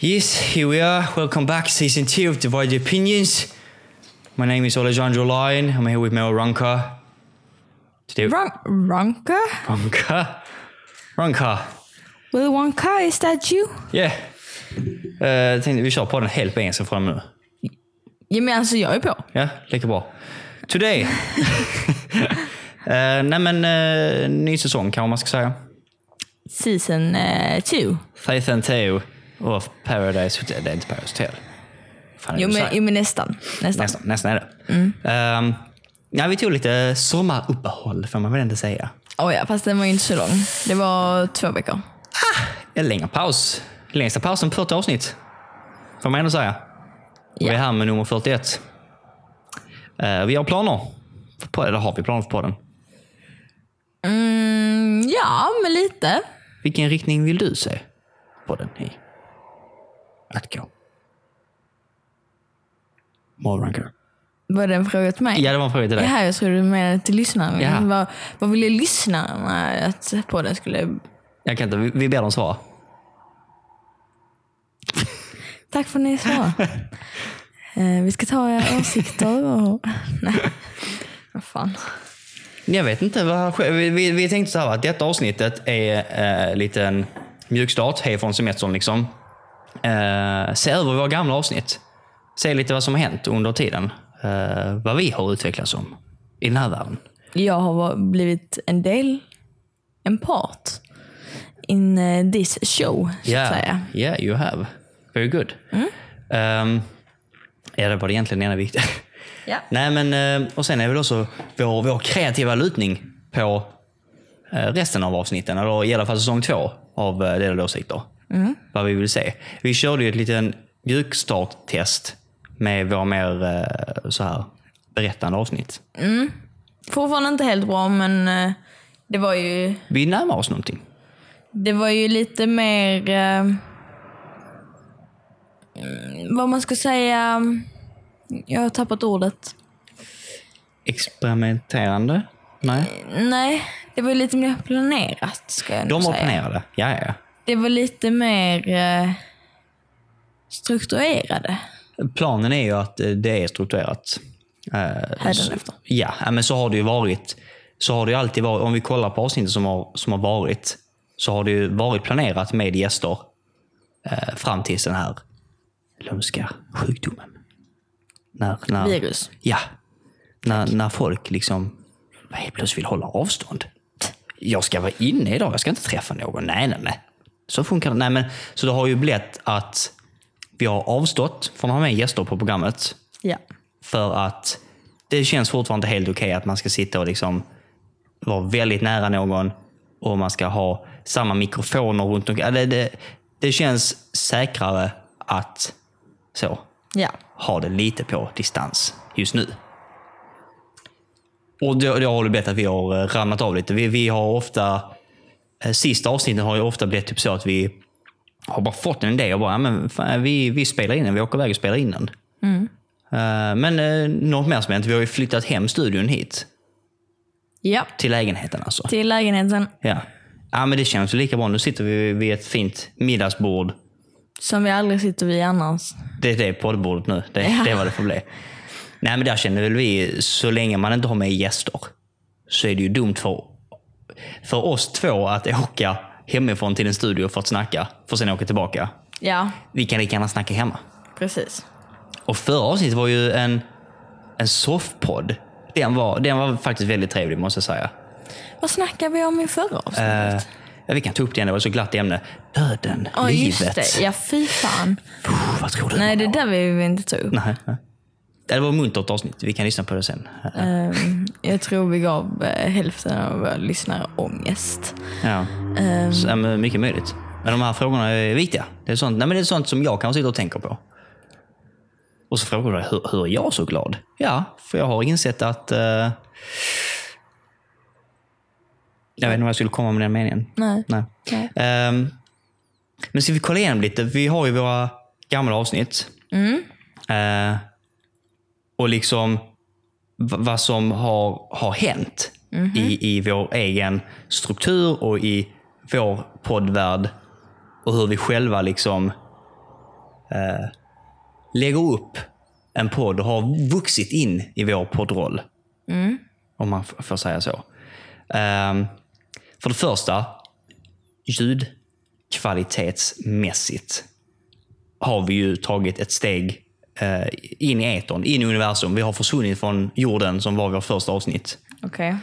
Yes, here we are. Welcome back, to season two of Divided Opinions. My name is Alejandro Lyon. I'm here with Mel Runka. Today, Ron- Ronka? Runka. Runka. Willy Wonka, is that you? Yeah. Uh, tänkte vi kör på den helt på engelska från nu. Ja, men alltså jag är på. Ja, lika bra. Today. uh, nej men, uh, ny säsong kanske man ska säga. Season 2. Season 2 of Paradise Hotel. Det är inte Paradise Hotel. Fan, jo, men, jo men nästan. nästan. Nästan, nästan är det. Ehm, ja, vi tog lite sommaruppehåll får man väl ändå säga. Oh, ja, fast den var ju inte så lång. Det var två veckor. En längre paus. Längsta pausen på 40 avsnitt. Får man ändå säga. Och Vi är Ja. här med nummer 41. Eh, vi har planer. På, eller har vi planer för podden? Mm, ja, men lite. Vilken riktning vill du se podden i? Att gå. Morgonker. Var det en fråga till mig? Ja, det var en fråga till dig. Jaha, jag trodde du menade till lyssnarna. Ja. Vad, vad ville lyssnarna att podden skulle... Jag kan inte, vi, vi ber dem svara. Tack för att ni svarade. eh, vi ska ta era åsikter och... Nej, vad fan. Jag vet inte. Vad vi, vi, vi tänkte så här att detta avsnittet är eh, lite en mjukstart, hej från semestern liksom. Eh, se över våra gamla avsnitt. Se lite vad som har hänt under tiden. Eh, vad vi har utvecklats som i den här världen. Jag har blivit en del, en part in eh, this show, så att Yeah, säga. yeah you have. Very good. Um, ja, det var det egentligen ena viktiga. Ja. Nej, men eh, och sen är väl också vår, vår kreativa lutning på eh, resten av avsnitten, eller i alla fall säsong två av Delade åsikter. Vad vi vill se. Vi körde ju ett litet mjukstarttest med våra mer eh, så här berättande avsnitt. Fortfarande inte helt bra, men eh, det var ju, Vi närmar oss någonting. det var ju lite mer... Eh, mm, vad man ska säga... Jag har tappat ordet. Experimenterande? Nej. Nej, det var lite mer planerat, ska jag De var säga. planerade. Ja, ja. Det var lite mer eh, strukturerade. Planen är ju att eh, det är strukturerat. Eh, Hädanefter. Ja, men så har det ju varit. Så har det alltid varit. Om vi kollar på avsnittet som har, som har varit, så har det ju varit planerat med gäster eh, fram tills den här lömska sjukdomen. När, när, Virus. Ja. När, när folk liksom helt plötsligt vill hålla avstånd. Jag ska vara inne idag, jag ska inte träffa någon. Nej, nej, nej. Så funkar det. Nej, men, så det har ju blivit att vi har avstått från att ha med gäster på programmet. Ja. För att det känns fortfarande helt okej att man ska sitta och liksom vara väldigt nära någon och man ska ha samma mikrofoner runt omkring. Det, det, det känns säkrare att så, Ja. ha det lite på distans just nu. Och det, det har blivit att vi har eh, ramlat av lite. Vi, vi har ofta, sista avsnitten har ju ofta blivit typ så att vi har bara fått en idé och bara, ja, men fan, vi, vi spelar in den, vi åker iväg och spelar in den. Eh, Men eh, något mer som hänt, vi har ju flyttat hem studion hit. Ja. Till lägenheten alltså. Till lägenheten Ja. ja, men det känns ju lika bra. Nu sitter vi vid ett fint middagsbord. som vi aldrig sitter vid annars. Det är det poddbordet nu. Det, Ja. det är vad det får bli. Nej, men där känner väl vi, så länge man inte har med gäster, så är det ju dumt för, för oss två att åka hemifrån till en studio för att snacka, för att sen åka tillbaka. Ja, Vi kan lika gärna snacka hemma. precis. Och förra avsnittet var ju en, en soffpodd. Den var, den var faktiskt väldigt trevlig måste jag säga. Vad snackade vi om i förra avsnittet? Eh, ja, vi kan ta upp det igen, det var ett så glatt ämne. Döden, Ja, livet. just det. Ja, fy fan. Puh, vad tror du? Nej, det där vill vi inte ta upp. Nej, nej. Det var ett muntert avsnitt, vi kan lyssna på det sen. Ehm, jag tror vi gav eh, hälften av våra lyssnare ångest. Ja. Så, men mycket möjligt. Men de här frågorna är viktiga. Det är sånt, nej, men det är sånt som jag kan sitta och tänka på. Och så frågar du hur, hur är jag så glad? Ja, för jag har insett att... eh, jag vet inte vad jag skulle komma med den meningen. nej. Nej. Nej. Ehm, men ska vi kolla igenom lite? Vi har ju våra gamla avsnitt. Eh, och liksom vad som har, har hänt i, i vår egen struktur och i vår poddvärld. Och hur vi själva liksom eh, lägger upp en podd och har vuxit in i vår poddroll. Om man får säga så. Ehm, för det första, ljudkvalitetsmässigt har vi ju tagit ett steg eh, in i etern, in i universum. Vi har försvunnit från jorden som var vårt första avsnitt. Okej.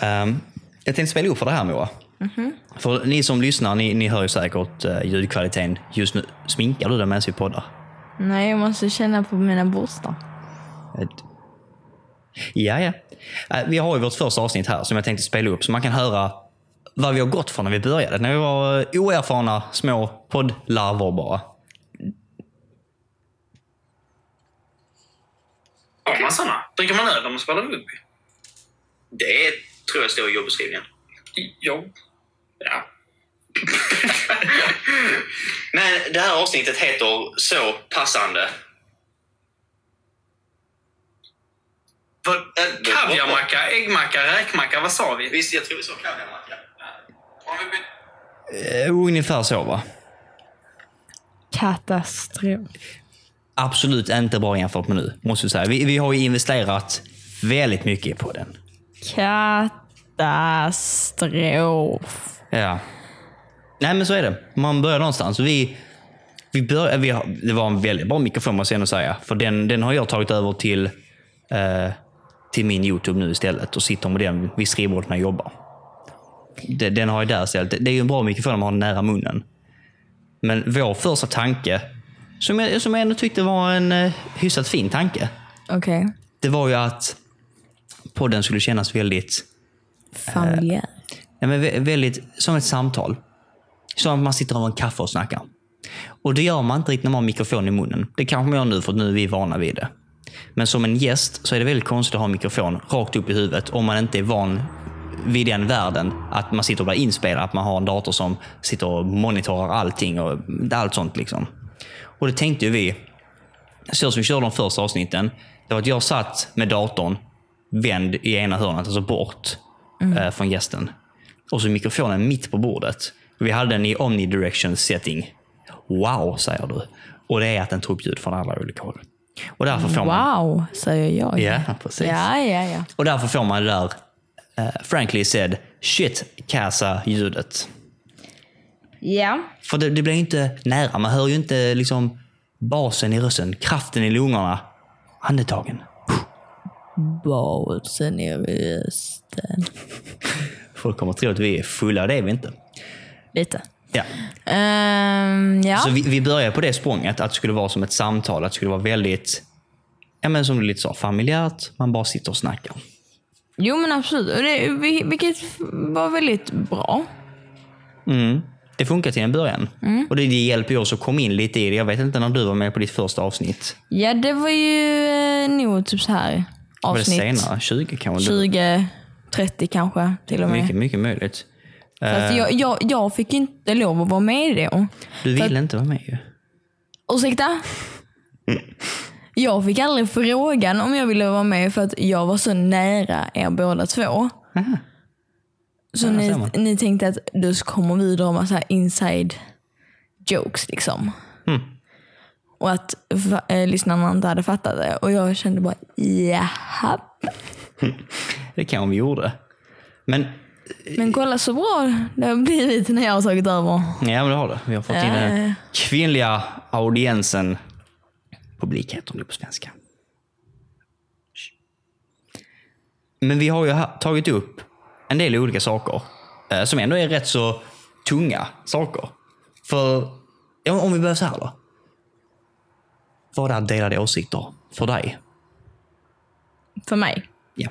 Ehm, jag tänkte spela upp för det här Moa. För ni som lyssnar, ni, ni hör ju säkert uh, ljudkvaliteten just nu. Sminkar du dig medan vi poddar? Nej, jag måste känna på mina borstar. Ett- Ja, ja. Eh, Vi har ju vårt första avsnitt här som jag tänkte spela upp så man kan höra vad vi har gått för när vi började. När vi var eh, oerfarna små poddlarver bara. Har man såna? Dricker man öl om man spelar rugby? Det tror jag står i jobbeskrivningen. Jo. Ja. Men det här avsnittet heter så passande. Vad, äh, kaviarmacka, äggmacka, räkmacka, vad sa vi? Visst, jag tror vi sa kaviarmacka. Eh, ungefär så va? Katastrof. Absolut inte bra jämfört med nu, måste jag säga. Vi, vi har ju investerat väldigt mycket på den. Katastrof. Ja. Nej, men så är det. Man börjar någonstans. Vi, vi bör, vi har, det var en väldigt bra mikrofon måste jag ändå säga. För den, den har jag tagit över till, eh, till min YouTube nu istället och sitter med den vid skrivbordet när jag jobbar. Det- Den har jag där istället. Det- Det är ju en bra mikrofon om man har den nära munnen. Men vår första tanke, som jag, som jag ändå tyckte var en eh, hyfsat fin tanke, Okej. det var ju att podden skulle kännas väldigt Familjär. Ja, men vä- väldigt som ett samtal. Som att man sitter över en kaffe och snackar. Och det gör man inte riktigt när man har mikrofon i munnen. Det kanske man gör nu för att nu är vi vana vid det. Men som en gäst så är det väldigt konstigt att ha en mikrofon rakt upp i huvudet om man inte är van vid den världen. Att man sitter och blir inspelad, att man har en dator som sitter och monitorar allting och allt sånt. liksom. Och det tänkte ju vi, så som vi körde de första avsnitten, det var att jag satt med datorn vänd i ena hörnet, alltså bort eh, från gästen. Och så mikrofonen mitt på bordet. Vi hade den i omnidirection setting. Wow, säger du. Och det är att den tar upp ljud från alla olika håll. Och därför får man, Wow, säger jag. Ja, precis. Ja, ja, ja. och därför får man det där, eh, frankly said, shit kassa ljudet. Ja. För det, det blir inte nära. Man hör ju inte liksom basen i rösten, kraften i lungorna, andetagen. Basen i rösten. Folk kommer att tro att vi är fulla, det är vi inte. Lite. Ja. Ehm, ja. Så vi, vi började på det språnget, att det skulle vara som ett samtal, att det skulle vara väldigt, ja men som du lite sa, familjärt. Man bara sitter och snackar. Jo men absolut. Och det, vi- vilket var väldigt bra. Mm. Det funkar till en början. Och det, det hjälper ju oss att komma in lite i det. Jag vet inte när du var med på ditt första avsnitt. Ja det var ju eh, nog typ så här Var det avsnitt senare? 20 kanske? 20, 30 kanske till och med. Mycket, mycket möjligt. Fast jag, jag, jag fick inte lov att vara med då. Du För ville inte vara med ju. Ursäkta? Jag fick aldrig frågan om jag ville vara med för att jag var så nära er båda två. Aha. Så Ja, ni, ni tänkte att då kommer vi dra massa inside jokes liksom. Mm. Och att eh, lyssnarna inte hade fattat det. Och jag kände bara, jaha. Det kanske vi gjorde. Men, Men kolla så bra det har blivit när jag har tagit över. ja men det har det. Vi har fått in den ja. kvinnliga audiensen. Publik heter det på svenska. Men vi har ju tagit upp en del olika saker eh, som ändå är rätt så tunga saker. För, om vi börjar så här då. Vad är delade åsikter för dig? För mig. Ja.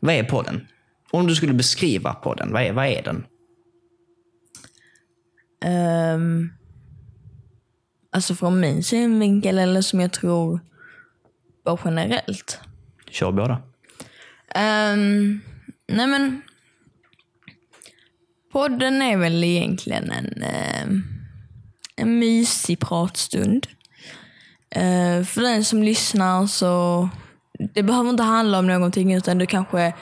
Vad är podden? Om du skulle beskriva podden, vad är, vad är den? Um, alltså från min synvinkel eller som jag tror bara generellt. Kör båda. Ehm, nej men. Podden är väl egentligen en, ehm, en mysig pratstund. Eh, för den som lyssnar så det behöver inte handla om någonting utan du kanske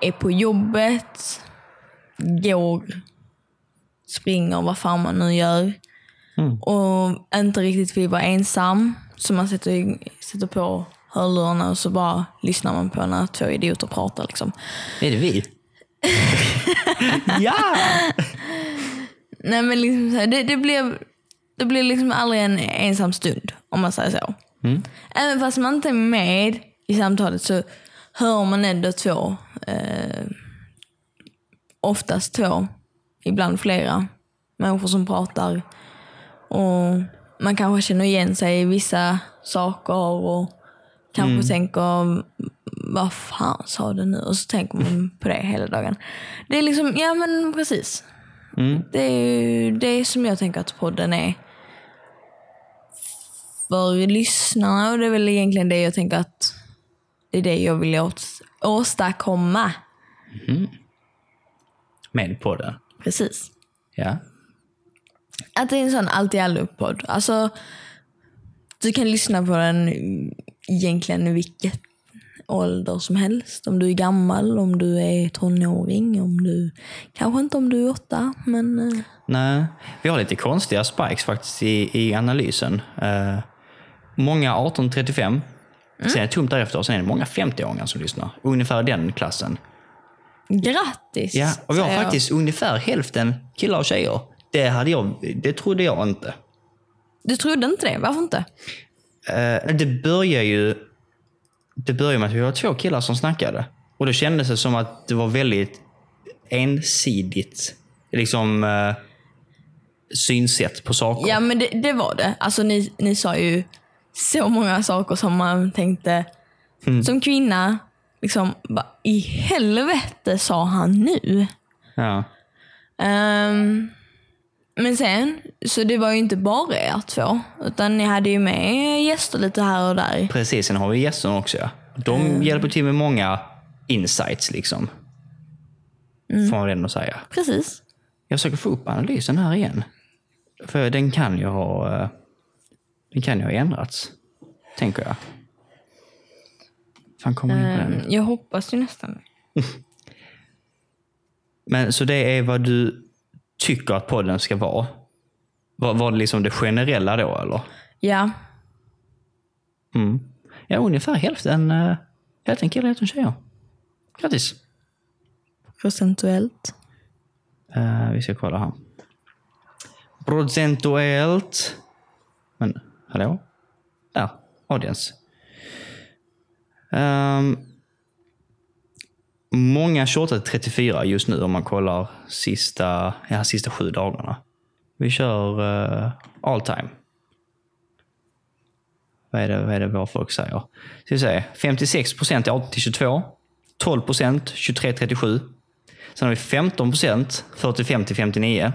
är på jobbet, går, springer, vad fan man nu gör. och inte riktigt vill vara ensam. Så man sätter, sätter på hörlurarna och så bara lyssnar man på när två idioter pratar. Liksom. Är det vi? ja! Nej men liksom här, det, det blev det blev liksom aldrig en ensam stund om man säger så. Även fast man inte är med i samtalet så hör man ändå två, eh, oftast två, ibland flera människor som pratar. Och man kanske känner igen sig i vissa saker och kanske tänker vad fan sa du nu? Och så tänker man på det hela dagen. Det är liksom, ja men precis. Det är ju det som jag tänker att podden är för lyssnarna och det är väl egentligen det jag tänker att det är det jag vill åstadkomma. Med på det. Precis. Ja. Att det är en sån allt i allo-podd. Alltså, du kan lyssna på den egentligen vilket ålder som helst. Om du är gammal, om du är tonåring, om du... Kanske inte om du är åtta, men... eh, Nej, vi har lite konstiga spikes faktiskt i, i analysen. Uh, många 18-35. Sen är det tomt därefter och sen är det många 50-åringar som lyssnar. Ungefär den klassen. Grattis! Ja, och vi har säger jag. faktiskt ungefär hälften killar och tjejer. Det, hade jag, det trodde jag inte. Du trodde inte det? Varför inte? Eh, det börjar ju det börjar med att vi var två killar som snackade. Och då kändes det som att det var väldigt ensidigt liksom, eh, synsätt på saker. Ja, men det, det var det. Alltså, ni, ni sa ju så många saker som man tänkte, som kvinna, liksom, vad i helvete sa han nu? Ja. Ehm, men sen, så det var ju inte bara er två, utan ni hade ju med gäster lite här och där. Precis, sen har vi gästerna också. Ja. De hjälper till med många insights. liksom. Får man väl ändå säga. Precis. Jag försöker få upp analysen här igen. För den kan ju ha, eh, den kan ju ha ändrats. Tänker jag. Fan kommer in på den? Ehm, jag hoppas ju nästan. Men så det är vad du tycker att podden ska vara? Var, var det liksom det generella då eller? Ja, Mm. Ja, ungefär hälften, uh, hälften killar, hälften tjejer. Grattis! procentuellt. Eh, vi ska kolla här. Procentuellt. Men, hallå? Där, audience. Ehm, många 28-34 just nu om man kollar sista, ja, sista sju dagarna. Vi kör uh, all time. Vad är det, vad är det våra folk säger? Ska vi se. 56 procent är 18 till 22. 12 procent 23 37. Sen har vi 15 procent 45 till 59.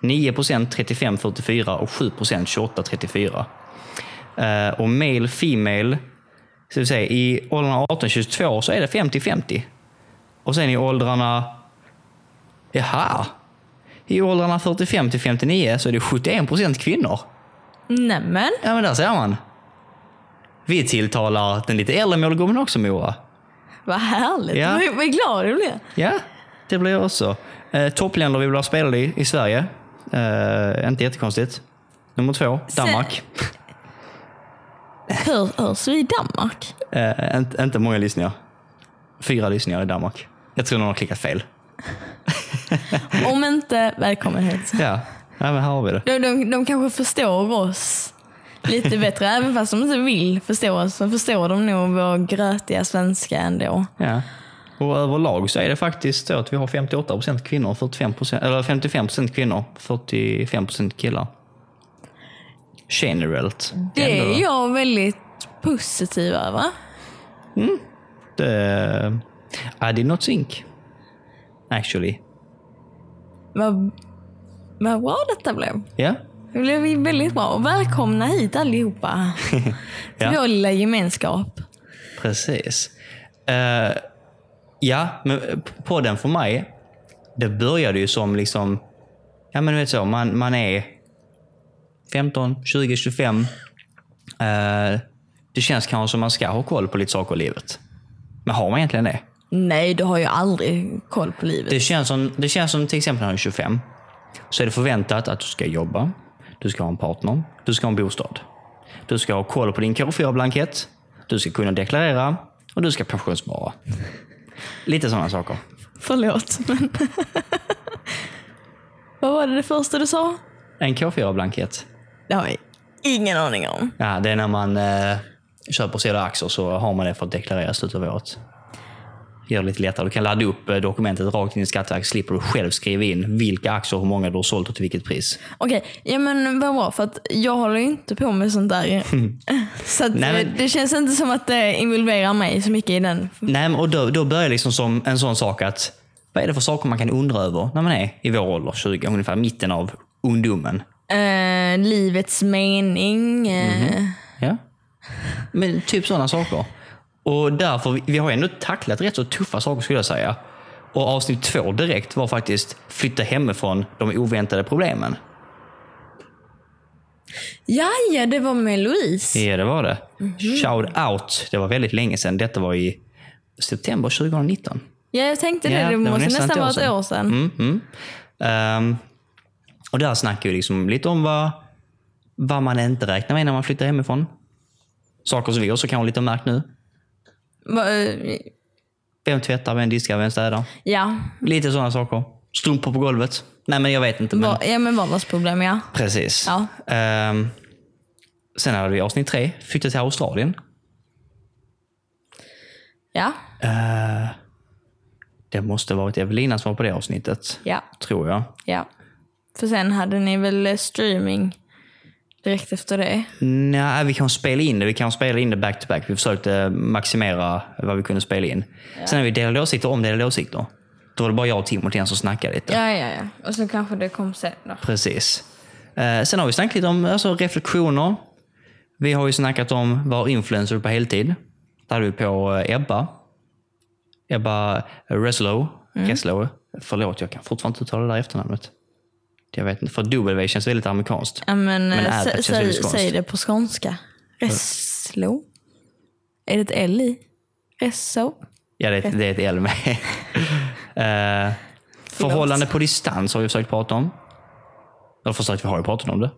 9 procent 35 44 och 7 procent 28 34. Uh, och male, female, så vi säga, i åldrarna 18-22 så är det 50-50. Och sen i åldrarna... Jaha! I åldrarna 45 till 59 så är det 71 procent kvinnor. Nämen, Ja, men där ser man. Vi tilltalar den lite äldre målgruppen också, Moa. vad härligt. Ja. Vad, glad jag blev. Ja, det blir jag också. Eh, toppländer vi vill ha spelare i, i Sverige. Eh, inte jättekonstigt. Nummer två, Danmark. Hör, hörs vi i Danmark? Eh, inte, inte många lyssningar. Fyra lyssningar i Danmark. Jag tror någon har klickat fel. Om inte, välkommen hit. Ja, ja men här har vi det. De, de, de kanske förstår oss lite bättre, även fast de inte vill förstå oss, så förstår de nog vår grötiga svenska ändå. Ja. Och överlag så är det faktiskt så att vi har 58 procent kvinnor, 45% eller 55 procent kvinnor, 45 procent killar. Generellt. Det är jag väldigt positiv över. Det, I did not think. Actually. Vad, vad bra detta blev. Ja. Det blev väldigt bra. Och välkomna hit allihopa. Till Ja. vår lilla gemenskap. Precis. Eh, ja, men podden för mig, det började ju som liksom, ja men du vet så, man, man är 15, 20, 25. Eh, det känns kanske som man ska ha koll på lite saker i livet. Men har man egentligen det? Nej, du har ju aldrig koll på livet. Det känns som, det känns som till exempel när du är 25, så är det förväntat att du ska jobba, Du ska ha en partner. Du ska ha en bostad. Du ska ha koll på din K4-blankett. Du ska kunna deklarera. Och du ska pensionsspara. Lite sådana saker. Förlåt, men... Vad var det, det första du sa? En K4-blankett. Det har jag ingen aning om. Ja, det är när man eh, köper säljer aktier så har man det för att deklarera i slutet av året. Gör det lite lättare. Du kan ladda upp eh, dokumentet rakt in i Skatteverket. slipper du själv skriva in vilka aktier, hur många du har sålt och till vilket pris. Okej, ja men vad bra för att jag håller inte på med sånt där. Så Nej, men- eh, det känns inte som att det involverar mig så mycket i den. Nej, men och då, då börjar liksom som en sån sak att vad är det för saker man kan undra över när man är i vår ålder, 20, ungefär mitten av ungdomen? Eh, livets mening. Eh, Ja. Men typ sådana saker. Och därför, vi- har ändå tacklat rätt så tuffa saker skulle jag säga. Och avsnitt två direkt var faktiskt flytta hemifrån de oväntade problemen. Ja, ja, det var med Louise. Ja, det var det. Shout out. Det var väldigt länge sedan. Detta var i september 2019. Ja, jag tänkte det. Ja, Det måste nästan nästan vara ett sedan. år sedan. Mm, mm. Ehm, och där snackar vi liksom lite om vad, vad man inte räknar med när man flyttar hemifrån. Saker som vi också kanske lite har märkt nu. Eh, Vem tvättar, vem diskar, vem städar? ja, Lite sådana saker. Strumpor på golvet. Nej, men jag vet inte. Men... ja, men vardagsproblem ja. Precis. Ja. Ehm, sen hade vi avsnitt tre, flytta till Australien. Ja, Eh, det måste varit Evelina som var på det avsnittet. ja, Tror jag. ja. För sen hade ni väl eh, streaming direkt efter det? Nej, vi kan spela in det. Vi kan spela in det back to back. Vi försökte maximera vad vi kunde spela in. Sen har vi delade åsikter om delade åsikter. Då var det bara jag och Timothy som snackade lite. Ja, ja, ja. Och så kanske det kom sen då. Precis. Eh, sen har vi snackat lite om alltså, reflektioner. Vi har ju snackat om vara influencer på heltid. Där hade vi på eh, Ebba. Ebba Reslow. Reslow. Förlåt, jag kan fortfarande inte uttala det där efternamnet. Jag vet inte, för W känns väldigt amerikanskt. Ja, men, Men eh, är det sä, säg, det på skånska. Reslo? Är det ett L i? Resso? Ja, det är, ett- det är ett L med. Eh, förhållande på distans har vi försökt prata om. Eller försökt, vi har ju pratat om det.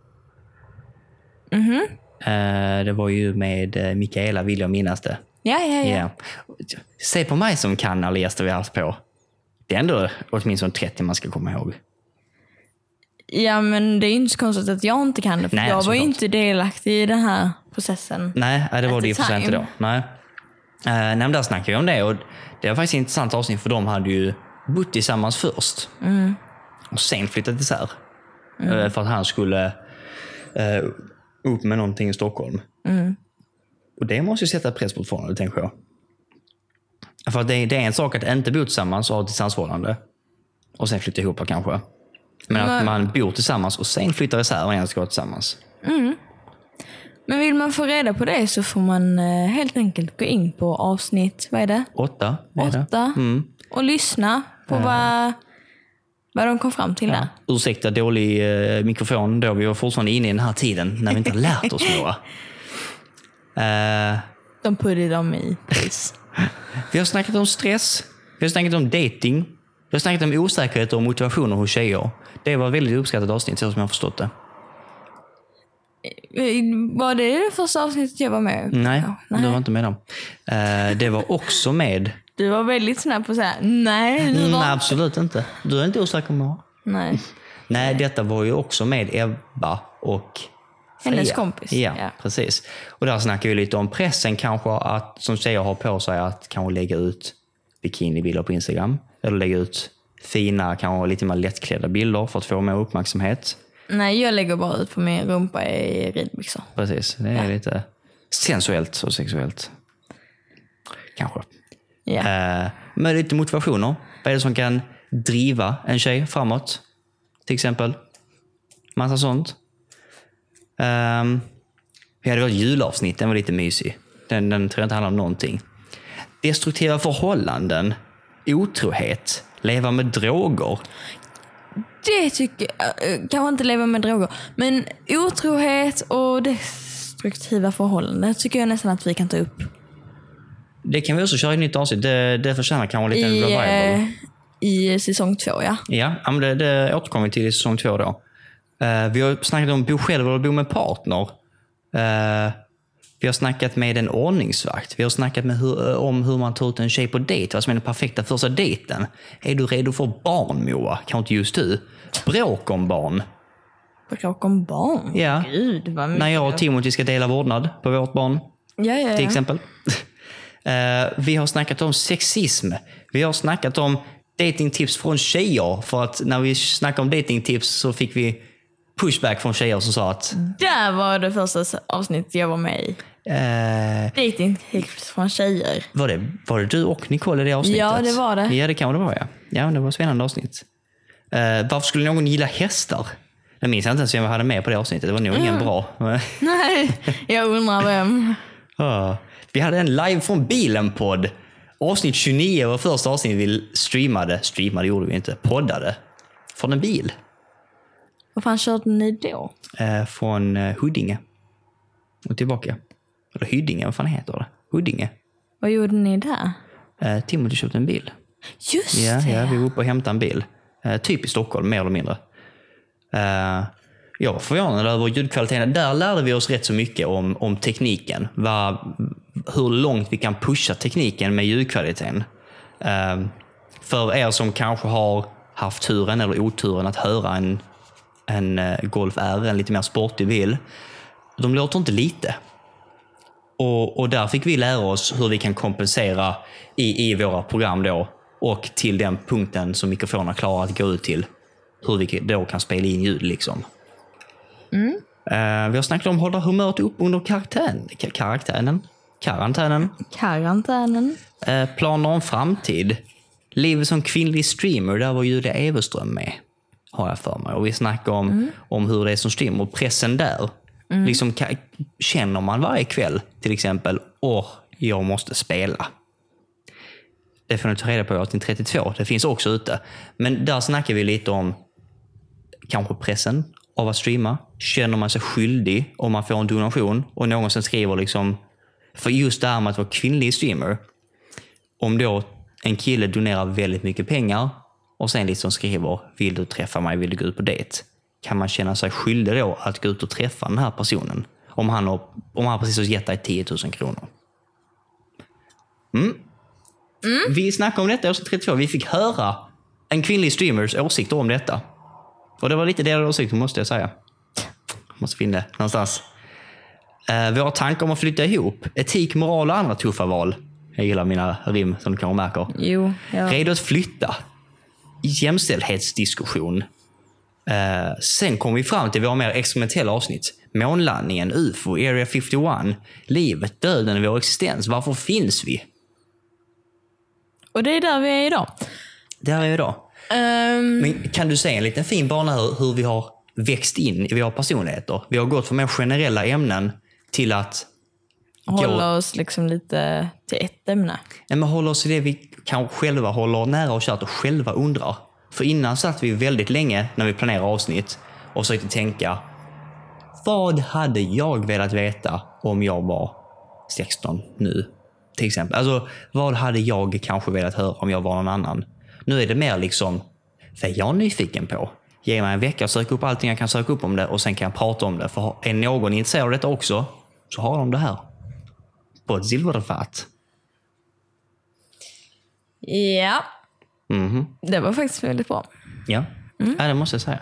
Eh, det var ju med eh, Mikaela, vill jag minnas det. Ja, ja, ja. Ja. Se på mig som kan alla gäster vi har haft på. Det är ändå åtminstone 30 man ska komma ihåg. Ja, men det är ju inte så konstigt att jag inte kan det. För Nej, jag var ju inte delaktig i den här processen. Nej, nej, det var det inte time. då. Nej. Uh, nej, men där snackade vi om det och det var faktiskt ett intressant avsnitt för de hade ju bott tillsammans först. Mm. Och sen flyttat isär. Eh, för att han skulle uh, upp med någonting i Stockholm. Mm. Och det måste ju sätta press på ett förhållande, tänker jag. För det, det är en sak att inte bo tillsammans och ha ett distansförhållande. Och sen flytta ihop kanske. Men att Men- man bor tillsammans och sen flyttar isär och igen ska vara tillsammans. Men vill man få reda på det så får man eh, helt enkelt gå in på avsnitt, vad är det? Åtta? Åtta. Mm. Och lyssna på vad, vad de kom fram till där. Ursäkta dålig eh, mikrofon då. Vi var fortfarande inne i den här tiden när vi inte har lärt oss några. Eh, De puttade dem i pris. vi har snackat om stress. Vi har snackat om dating. Vi har snackat om osäkerhet och motivationer hos tjejer. Det var ett väldigt uppskattat avsnitt så som jag har förstått det. Eh, Var det det första avsnittet jag var med Nej, på? du var inte med dem. Eh, det var också med... Du var väldigt snabb på att säga nej. Du Nej, var... absolut inte. Du är inte osäker på mig. nej. Nej, detta var ju också med Ebba och Freja. Hennes kompis, Ja, ja. precis. Och där snackar vi lite om pressen kanske att, som tjejer har på sig att kanske lägga ut bikinibilder på Instagram. Eller lägga ut fina, kanske lite mer lättklädda bilder för att få mer uppmärksamhet. nej, jag lägger bara ut på min rumpa i ridbyxor. Precis, det är lite sensuellt och sexuellt. Kanske. Ja. Eh, men lite motivationer. Vad är det som kan driva en tjej framåt? Till exempel. Massa sånt. Um, vi hade vårt julavsnitt, den var lite mysig. Den, den tror jag inte handlar om någonting. Destruktiva förhållanden, otrohet, leva med droger. Det tycker jag, eh, kanske inte leva med droger, men otrohet och destruktiva förhållanden tycker jag nästan att vi kan ta upp. Det kan vi också köra i ett nytt avsnitt. Det, det förtjänar kanske lite I, revival. eh, I säsong två, ja. Ja, men det, det återkommer vi till i säsong två då. Eh, vi har snackat om bo själv eller bo med partner. Eh, vi har snackat med en ordningsvakt. Vi har snackat med hur, eh, om hur man tar ut en tjej på dejt. Vad som är den perfekta första dejten. Är du redo för barn Moa? Kanske inte just du. Bråk om barn. Bråk om barn? Ja. Gud vad mycket. När jag och Timothy ska dela vårdnad på vårt barn. Ja, ja, ja. till exempel. Eh, vi har snackat om sexism. Vi har snackat om datingtips från tjejer. För att när vi snackade om datingtips så fick vi pushback från tjejer som sa att Där var det första avsnittet jag var med i. eh, Datingtips från tjejer. var, det, var det du och Nicole i det avsnittet? Ja, det var det. Ja, det kan det vara ja. Ja, det var ett spännande avsnitt. Eh, varför skulle någon gilla hästar? Jag minns inte ens vem vi hade med på det avsnittet. Det var nog ingen bra. Nej, jag undrar vem. Vi hade en live från bilen-podd. Avsnitt 29 var första avsnittet vi streamade. Streamade gjorde vi inte. Poddade. Från en bil. Vad fan körde ni då? Eh, från eh, Huddinge. Och tillbaka. Eller Hyddinge, vad fan heter det? Huddinge. Vad gjorde ni där? Eh, Timothy köpte en bil. Just Ja, det. ja, vi var uppe och hämtade en bil. Eh, typ i Stockholm, mer eller mindre. Eh, jag var förvånad över ljudkvaliteten. Där lärde vi oss rätt så mycket om, om tekniken. Vad, hur långt vi kan pusha tekniken med ljudkvaliteten. Eh, för er som kanske har haft turen eller oturen att höra en, en eh, Golf R, en lite mer sportig bil. De låter inte lite. Och, och där fick vi lära oss hur vi kan kompensera i, i våra program då. Och till den punkten som mikrofonerna klarar att gå ut till. Hur vi då kan spela in ljud liksom. Eh, vi har snackat om att hålla humöret upp under karantän, ka- karaktären. Karantänen. Karantänen. Eh, planer om framtid. Liv som kvinnlig streamer, där var Julia Everström med. Har jag för mig. Och vi snackade om, om hur det är som streamer och pressen där. Liksom, ka- känner man varje kväll till exempel, åh, jag måste spela. Det får ni ta reda på i avsnitt 32. Det finns också ute. Men där snackar vi lite om kanske pressen av att streama. Känner man sig skyldig om man får en donation och någon som skriver liksom... För just det här med att vara kvinnlig streamer. Om då en kille donerar väldigt mycket pengar och sen liksom skriver “Vill du träffa mig? Vill du gå ut på dejt?” Kan man känna sig skyldig då att gå ut och träffa den här personen? Om han, har, om han precis har gett dig 10 000 kronor. Mm. Vi snackade om detta i avsnitt 32. Vi fick höra en kvinnlig streamers åsikter om detta. Och det var lite delade åsikter måste jag säga. Måste finna det någonstans. Eh, våra tankar om att flytta ihop. Etik, moral och andra tuffa val. Jag gillar mina rim som du kanske märker. Jo, ja. Redo att flytta. Jämställdhetsdiskussion. Eh, sen kom vi fram till våra mer experimentella avsnitt. Månlandningen, UFO, Area 51, livet, döden, vår existens. Varför finns vi? Och det är där vi är idag. Där är vi idag. Ehm, Men kan du säga en liten fin bana hur, hur vi har växt in i våra personligheter? Vi har gått från mer generella ämnen till att hålla oss liksom lite till ett ämne. Nej, men hålla oss till det vi kanske själva håller nära och kärt och själva undrar. För innan satt vi väldigt länge när vi planerade avsnitt och försökte tänka. Vad hade jag velat veta om jag var 16 nu? Till exempel. Alltså, vad hade jag kanske velat höra om jag var någon annan? Nu är det mer liksom, vad är jag nyfiken på? Ge mig en vecka och söka upp allting jag kan söka upp om det och sen kan jag prata om det. För är någon intresserad av detta också, så har de det här. På ett silverfat. Ja, Mhm. det var faktiskt väldigt bra. Ja, ja det måste jag säga.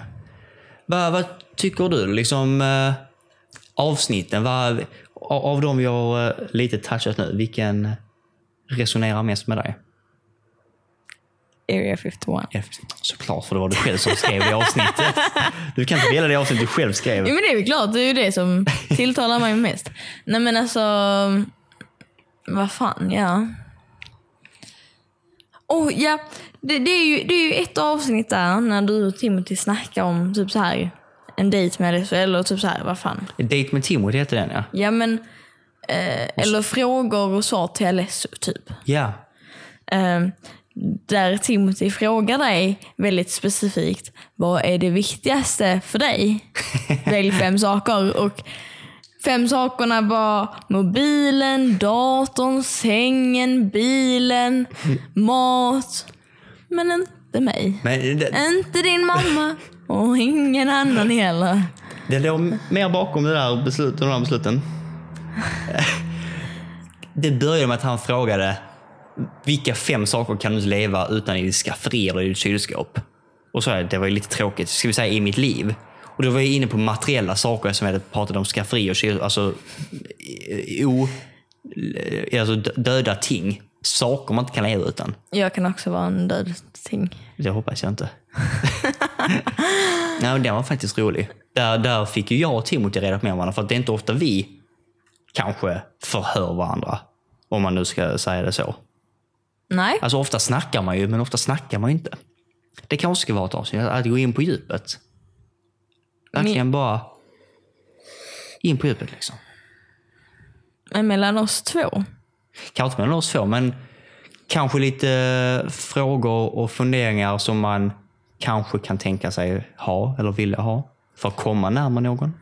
Vad, vad tycker du? Liksom, eh, avsnitten, vad, av av de vi har eh, lite touchat nu, vilken resonerar mest med dig? Area 51. Ja, såklart, för det var du själv som skrev det avsnittet. Du kan inte dela det avsnitt du själv skrev. Ja, men det är väl klart, det är ju det som tilltalar mig mest. Nej men alltså, vad fan, ja. Oh, ja, det, det, är ju, det är ju ett avsnitt där när du och Timothy snackar om typ så här en dejt med LSU eller typ så här, vad fan. Date med Timothy heter den ja. Ja men, eh, eller frågor och svar till LSU typ. Ja. Eh, där Timothy frågar dig väldigt specifikt, vad är det viktigaste för dig? Välj fem saker. Och fem sakerna var mobilen, datorn, sängen, bilen, mat. Men inte mig. Men det, Inte din mamma Och ingen annan heller. Det låg mer bakom det där beslut, de där besluten. Det började med att han frågade vilka fem saker kan du inte leva utan i ditt skafferi eller i ditt kylskåp? Och så är det, det var ju lite tråkigt, ska vi säga i mitt liv. Och då var jag inne på materiella saker som jag hade pratat om skafferi och kyl, alltså, eh, o, eh, alltså dö- döda ting. Saker man inte kan leva utan. Jag kan också vara en död ting. Det hoppas jag inte. Nej, den var faktiskt rolig. Där, där fick ju jag och Timothy reda på om varandra. För att det är inte ofta vi kanske förhör varandra. Om man nu ska säga det så. Nej. Alltså ofta snackar man ju, men ofta snackar man ju inte. Det kanske ska vara ett avsnitt, att gå in på djupet. Verkligen bara in på djupet liksom. Mellan oss två. Kanske inte mellan oss två, men kanske lite frågor och funderingar som man kanske kan tänka sig ha eller vilja ha för att komma närmare någon.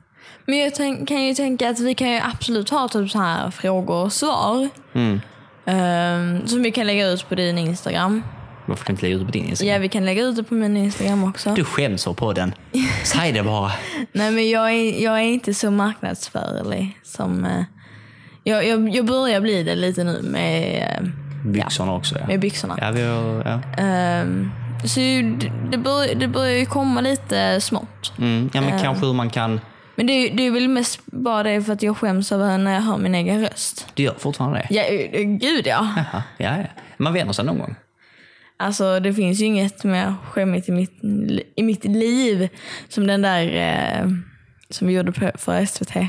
Men jag tänk, kan ju tänka att vi kan ju absolut ha typ så här frågor och svar. Mm. Ehm, som vi kan lägga ut på din Instagram. Varför kan du inte lägga ut det på din Instagram? Ja, vi kan lägga ut det på min Instagram också. Du skäms för podden. Säg det bara. Nej, men jag är, jag är inte så marknadsförlig som... eh, jag, jag, jag börjar bli det lite nu med, eh, Byxorna också ja. med byxorna. Ja, vi har, ja. Ehm, så det, det, börjar, det börjar ju komma lite smått. Mm, ja men Ehm. kanske hur man kan... Men det, det är väl mest bara det för att jag skäms över när jag hör min egen röst. Du gör fortfarande det? Ja, eh, gud ja. Jaha, ja, ja. Man vänjer sig någon gång. Alltså det finns ju inget mer skämmigt i mitt, i mitt liv som den där eh, som vi gjorde på, för SVT.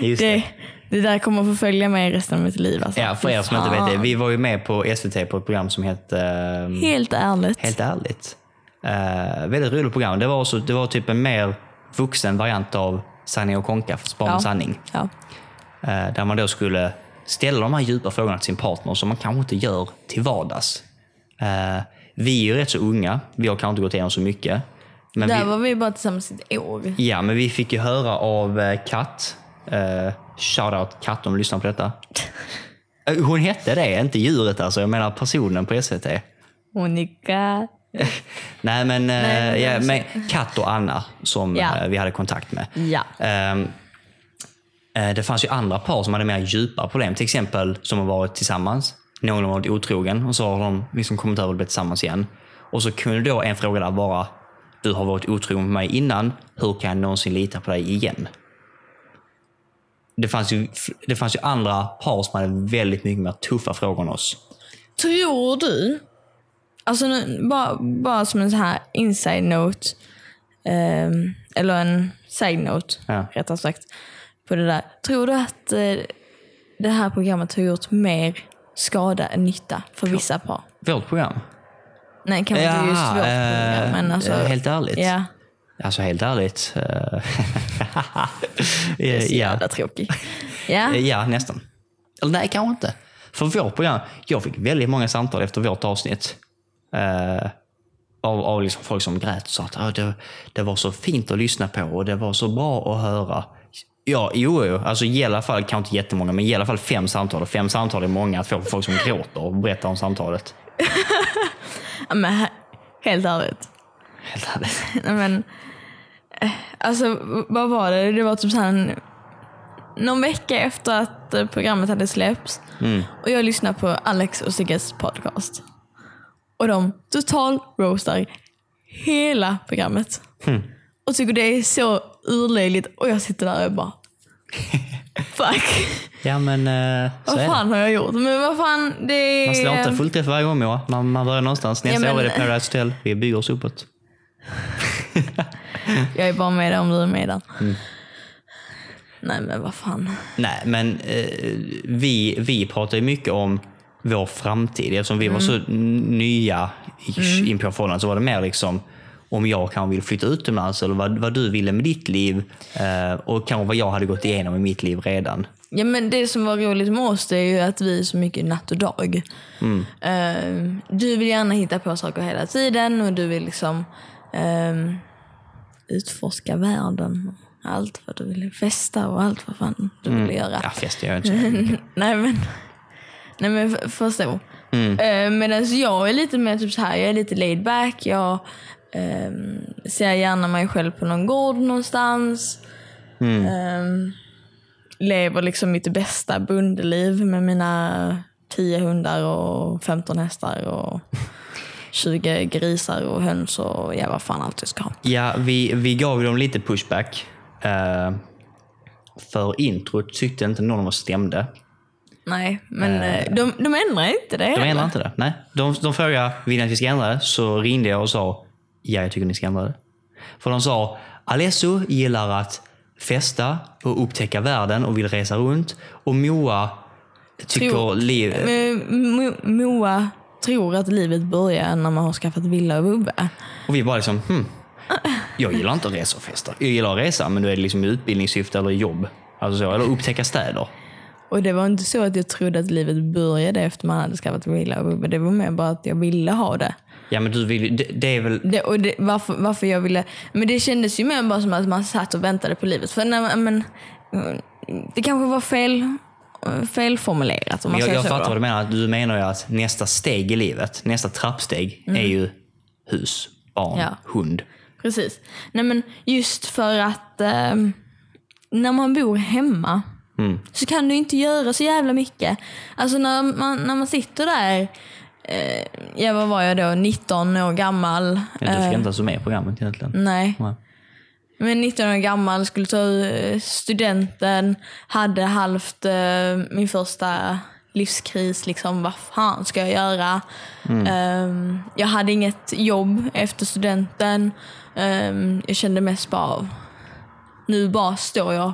Just det. Det, det där kommer att förfölja mig resten av mitt liv. Alltså. Ja, för er som inte vet det. Vi var ju med på SVT på ett program som hette ehm, Helt ärligt. Helt ärligt. Uh, väldigt roligt program. Det var, också, det var typ en mer vuxen variant av Sanning och Konka, bara med Ja. sanning. Ja. Eh, där man då skulle ställa de här djupa frågorna till sin partner som man kanske inte gör till vardags. Eh, vi är ju rätt så unga. Vi har kanske inte gått igenom så mycket. Men Där vi, var vi bara tillsammans i ett år. Ja, men vi fick ju höra av eh, Kat. Uh, Shoutout Kat om du lyssnar på detta. Eh, Hon hette det, inte djuret alltså. Jag menar personen på SVT. Monica. Nej, men, eh, Nej, men ja, men Kat och Anna som Ja. eh, vi hade kontakt med. Ja. Eh, det fanns ju andra par som hade mer djupa problem. Till exempel som har varit tillsammans. Någon har varit otrogen och så har de liksom kommit över och blivit tillsammans igen. Och så kunde då en fråga där vara Du har varit otrogen med mig innan. Hur kan jag någonsin lita på dig igen? Det fanns ju, det fanns ju andra par som hade väldigt mycket mer tuffa frågor än oss. Tror du, alltså nu, bara, bara som en så här inside note, ehm, eller en side note Ja. rättare sagt, på det där. Tror du att eh, det här programmet har gjort mer skada än nytta för vissa par? Vårt program. Nej, kanske inte just Ja, vårt eh, program, men alltså... eh, helt ärligt. Ja, Alltså helt ärligt. eh, det är så ja. jävla tråkigt. Ja, ja, nästan. Eller nej, kanske inte. För vårt program, jag fick väldigt många samtal efter vårt avsnitt. Eh, av av liksom folk som grät och sa att "Ah, det, det var så fint att lyssna på och det var så bra att höra. Ja, jo, jo. Alltså i alla fall, kanske inte jättemånga, men i alla fall fem samtal. Och fem samtal är många att få folk som gråter och berättar om samtalet. Ja, men he- helt ärligt. Helt ärligt. Men, eh, alltså vad var det? Det var typ så här någon vecka efter att eh, programmet hade släppts. Och jag lyssnade på Alex och Sigges podcast. Och de total roastar hela programmet. Och tycker det är så urlöjligt. Och jag sitter där och bara Fuck. Ja, men eh, så Vad är det. fan har jag gjort? Men vad fan, det är... Man slår inte fullträff varje gång Moa. Man, man börjar någonstans. Nästa Ja, men- år är det Paradise Hotel. Vi bygger oss uppåt. Jag är bara med där om du är med där. Mm. Nej men vad fan. Nej, men eh, vi, vi pratar ju mycket om vår framtid. Eftersom vi var så nya i, in på förhållandet så var det mer liksom om jag kanske vill flytta utomlands eller vad, vad du ville med ditt liv eh, och kanske vad jag hade gått igenom i mitt liv redan. Ja, men det som var roligt med oss det är ju att vi är så mycket natt och dag. Eh, du vill gärna hitta på saker hela tiden och du vill liksom eh, utforska världen. Allt vad du vill. Festa och allt vad fan du vill göra. Ja, fest jag inte så. nej men, nej, men förstå. Eh, Medan jag är lite mer typ så här, jag är lite laid back. Jag ehm, ser gärna mig själv på någon gård någonstans. Ehm, lever liksom mitt bästa bondeliv med mina 10 hundar och 15 hästar och 20 grisar och höns och ja, vad fan allt jag ska ha. Ja, vi, vi gav dem lite pushback. Eh, för introt tyckte inte någon av oss stämde. Nej, men eh, de, de ändrar inte det. De heller. ändrar inte det. Nej. De, de frågade, vill ni att vi ska ändra det? Så ringde jag och sa, ja jag tycker ni ska ändra det. För de sa, Alesso gillar att festa och upptäcka världen och vill resa runt. Och Moa tycker Tror- liv... Moa tror att livet börjar när man har skaffat villa och vovve. Och vi bara liksom, hmm. Jag gillar inte att resa och festa. Jag gillar att resa, men då är det liksom i utbildningssyfte eller jobb. Alltså så, eller upptäcka städer. Och det var inte så att jag trodde att livet började efter man hade skaffat villa och vovve. Det var mer bara att jag ville ha det. Ja, men du vill ju- det, det är väl... det, och det varför, varför jag ville... Men det kändes ju mer bara som att man satt och väntade på livet. För när, men, mm, det kanske var fel, felformulerat om man Jag, säger jag så. fattar då. vad du menar. Du menar ju att nästa steg i livet, nästa trappsteg, är ju hus, barn, Mm. Ja. hund. Precis. Nej men just för att eh, när man bor hemma så kan du inte göra så jävla mycket. Alltså när man, när man sitter där, eh, ja vad var jag då, 19 år gammal. Du eh, ska inte ens med i programmet egentligen. Nej. Nej. Men 19 år gammal, skulle ta eh, studenten, hade halvt eh, min första livskris. Liksom, vad fan ska jag göra? Ehm, jag hade inget jobb efter studenten. Ehm, jag kände mest bara av, nu bara står jag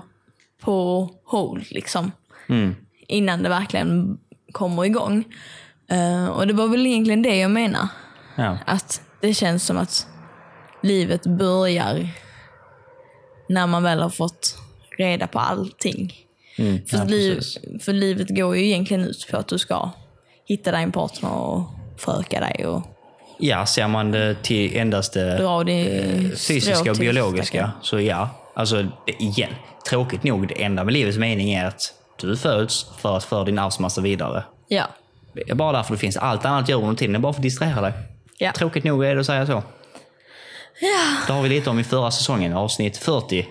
på hold liksom. Innan det verkligen kommer igång. Eh, och det var väl egentligen det jag menar. Ja. Att det känns som att livet börjar när man väl har fått reda på allting. Mm. För, ja, liv, för livet går ju egentligen ut på att du ska hitta dig en partner och föröka dig och ja, ser man det till endast det dra din fysiska och biologiska, så ja. Alltså, det, igen, tråkigt nog, det enda med livets mening är att du föds för att föra din arvsmassa vidare. Ja. Det är bara därför det finns. Allt annat gör under tiden är bara för att distrahera dig. Ja. Tråkigt nog är det att säga så. Det har vi lite om i förra säsongen, avsnitt 40.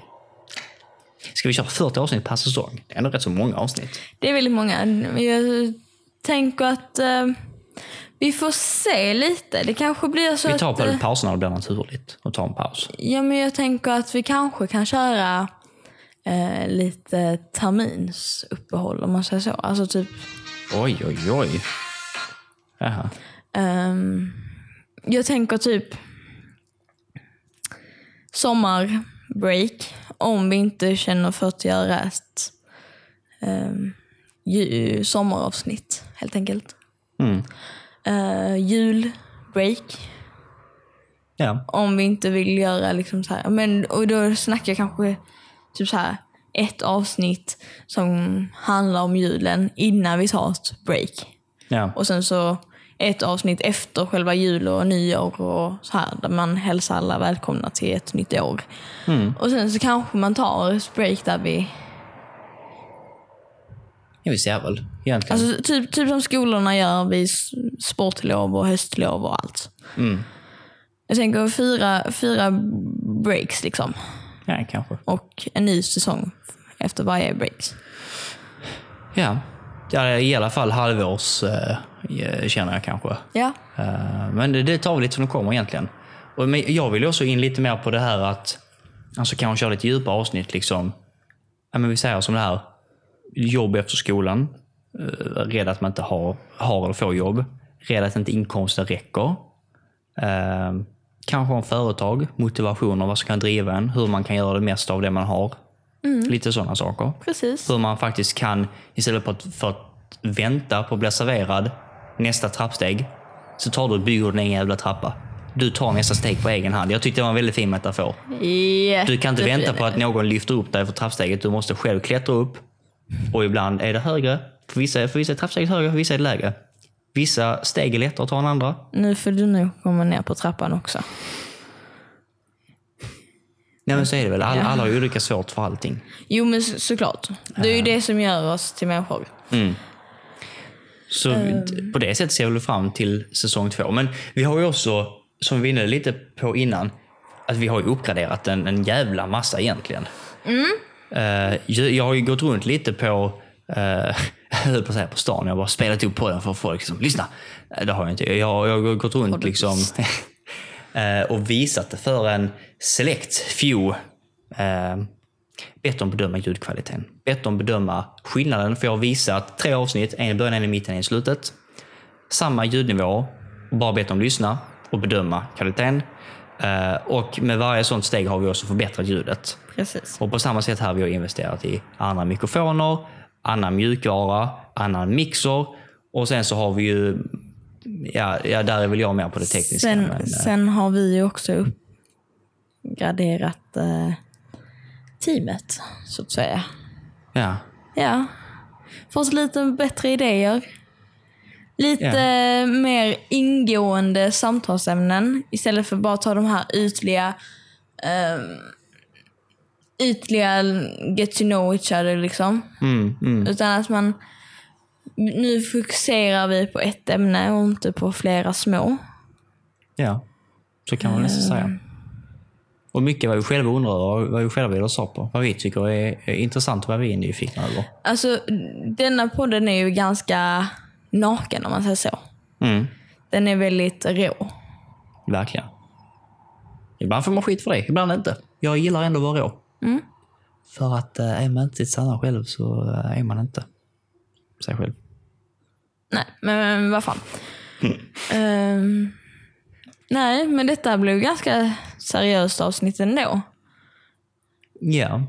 Ska vi köra 40 avsnitt per säsong? Det är ändå rätt så många avsnitt. Det är väldigt många. Jag tänker att eh, vi får se lite. Det kanske blir så Vi tar att... på eh, paus när det blir naturligt och tar en paus. Ja, men jag tänker att vi kanske kan köra eh, lite terminsuppehåll om man säger så. Alltså typ Oj, oj, oj. Jaha. Ehm, jag tänker typ sommarbreak om vi inte känner för att göra ett um, sommaravsnitt helt enkelt. Mm. Uh, julbreak Ja. om vi inte vill göra liksom så här. Men, och då snackar jag kanske typ så här ett avsnitt som handlar om julen innan vi tar ett break. ja. Och sen så ett avsnitt efter själva jul och nyår och så här där man hälsar alla välkomna till ett nytt år. Och sen så kanske man tar ett break där vi, Ja, vi ser väl egentligen. alltså typ, typ som skolorna gör vid sportlov och höstlov och allt. Jag tänker fyra, fyra breaks liksom. Ja, kanske. Och en ny säsong efter varje breaks. Ja. ja, i alla fall halvårs eh, känner jag kanske. Ja. Eh, Men det, det tar vi lite som det kommer egentligen. Och, men jag vill också in lite mer på det här att alltså kanske köra lite djupa avsnitt. Liksom. Ja, men vi säger som det här. Jobb efter skolan. Uh, rädd att man inte har, har eller får jobb. Rädd att inte inkomsten räcker. Eh, kanske om företag, motivation och vad som kan driva en. Hur man kan göra det mesta av det man har. Lite sådana saker. Precis. Hur man faktiskt kan, istället för att, för att vänta på att bli serverad nästa trappsteg, så tar du och bygger din egen jävla trappa. Du tar nästa steg på egen hand. Jag tyckte det var en väldigt fin metafor. Du kan inte vänta på att någon lyfter upp dig för trappsteget. Du måste själv klättra upp. Och ibland är det högre. För vissa, för vissa är trappsteget högre, för vissa är det lägre. Vissa steg är lättare att ta än andra. Nu får du nog komma ner på trappan också. Nej men så är det väl. Alla, alla har ju olika svårt för allting. Jo men så, såklart. Det är ju det som gör oss till människor. Så vi- på det sättet ser vi fram till säsong två. Men vi har ju också, som vi var inne lite på innan, att vi har ju uppgraderat en, en jävla massa egentligen. Eh, jag, jag har ju gått runt lite på, uh, höll på att säga på stan, jag bara spelat upp på den för folk som lyssna. Eh, Det har jag inte. Jag, jag har gått runt liksom eh, och visat det för en select few. Uh, bett dem bedöma ljudkvaliteten. Bett dem bedöma skillnaden, för jag har visat tre avsnitt, en i början, en i mitten, en i slutet. Samma ljudnivå, bara bett dem lyssna och bedöma kvaliteten. Eh, och med varje sånt steg har vi också förbättrat ljudet. Precis. Och på samma sätt här har vi investerat i andra mikrofoner, annan mjukvara, annan mixer och sen så har vi ju, ja, ja där är väl jag mer på det tekniska. Sen, men, eh, sen har vi ju också uppgraderat eh, teamet, så att säga. ja. Ja. Få oss lite bättre idéer. Lite mer ingående samtalsämnen istället för bara ta de här ytliga ehm, ytliga get to know each other liksom. Mm, mm, Utan att man nu fokuserar vi på ett ämne och inte på flera små. ja, så kan man nästan säga. Och mycket vad vi själva undrar och vad vi själva vill ha svar på. Vad vi tycker är, är intressant och vad vi är nyfikna över. Alltså, denna podden är ju ganska naken om man säger så. Mm, Den är väldigt rå. verkligen. Ibland får man skit för det, ibland inte. Jag gillar ändå att vara rå. Mm. För att eh, är man inte sitt sanna själv så eh, är man inte sig själv. Nej, men vad fan. Ehm, nej, men detta blev ganska seriöst avsnitt ändå. Ja.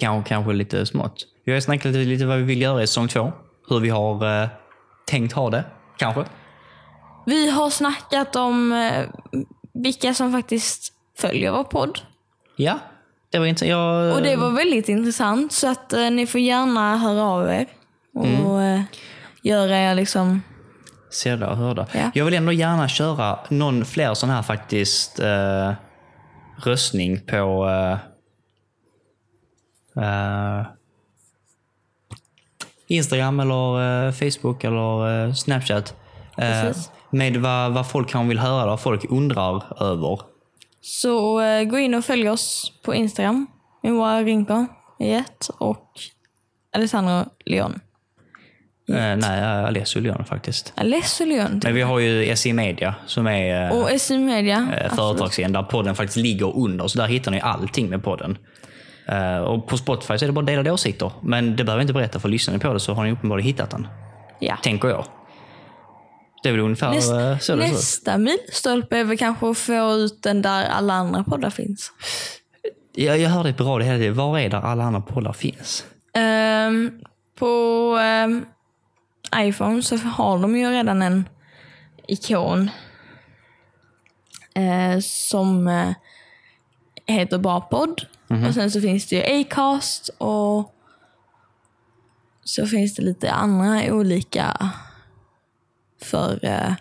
Kanske, kanske lite smått. Vi har snackat lite, lite vad vi vill göra i säsong två. Hur vi har eh, tänkt ha det, kanske. Vi har snackat om eh, vilka som faktiskt följer vår podd. Ja, det var inte... Jag, Och det var väldigt intressant, så att eh, ni får gärna höra av er. Och eh, göra er liksom... Sedda och hörda. Ja. Jag vill ändå gärna köra någon fler sån här faktiskt eh, röstning på eh, eh, Instagram eller eh, Facebook eller Snapchat. Med vad, vad folk kan vill höra, vad folk undrar över. Så eh, gå in och följ oss på Instagram. Moa Rinko i ett och Alessandro Leon. Eh, nej, Alessio Leon faktiskt. Alessio Leon. Men vi har ju SE Media som är eh, Och SU Media. eh, företagsscen där podden faktiskt ligger under. Så där hittar ni allting med podden. Eh, och på Spotify så är det bara delade åsikter. Men det behöver jag inte berätta för lyssnar ni på det så har ni uppenbarligen hittat den. Ja. Tänker jag. Det är väl ungefär Näst, eh, så det nästa milstolpe är väl kanske att få ut den där alla andra poddar finns. Jag, jag hör dig på radio hela tiden. Var är där alla andra poddar finns? Ehm, på ehm, iPhone så har de ju redan en ikon eh, som eh, heter Bra podd. Och sen så finns det ju Acast och så finns det lite andra olika för eh,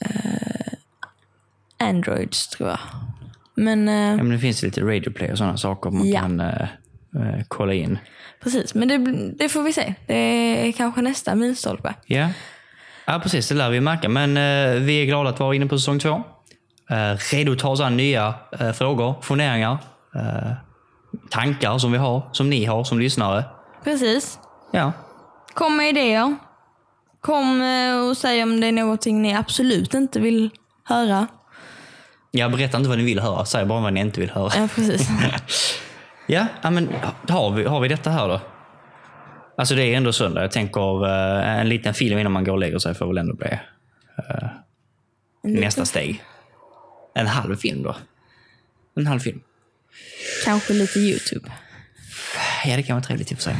eh, Androids tror jag. Men eh, Ja, men det finns lite radioplay och sådana saker man Ja. kan eh, eh, kolla in. Precis, men det, det får vi se. Det är kanske nästa milstolpe. Ja. ja, precis. Det lär vi märka. Men eh, vi är glada att vara inne på säsong två. Redo att ta oss an nya frågor, funderingar, tankar som vi har, som ni har som lyssnare. Precis. Ja, Kom med idéer. Kom eh, och säg om det är någonting ni absolut inte vill höra. jag berättar inte vad ni vill höra, säg bara vad ni inte vill höra. Ja, precis. Ja, ja men har vi, har vi detta här då? Alltså det är ändå söndag. Jag tänker eh, en liten film innan man går och lägger sig får väl ändå bli eh, nästa steg. En halv film då. En halv film. Kanske lite YouTube. Ja, det kan vara trevligt i och för sig.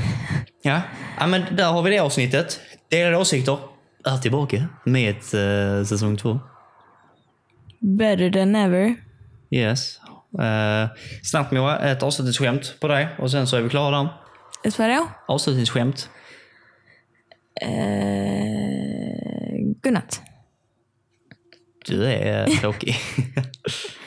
Ja. ja, men där har vi det avsnittet. Delade åsikter är tillbaka med eh, säsong två. Better than ever. Yes. Uh, snabbt Moa, ett avslutningsskämt på dig och sen så är vi klara där. Vet du vad det är? Avslutningsskämt. Eh, godnatt. Du är tråkig.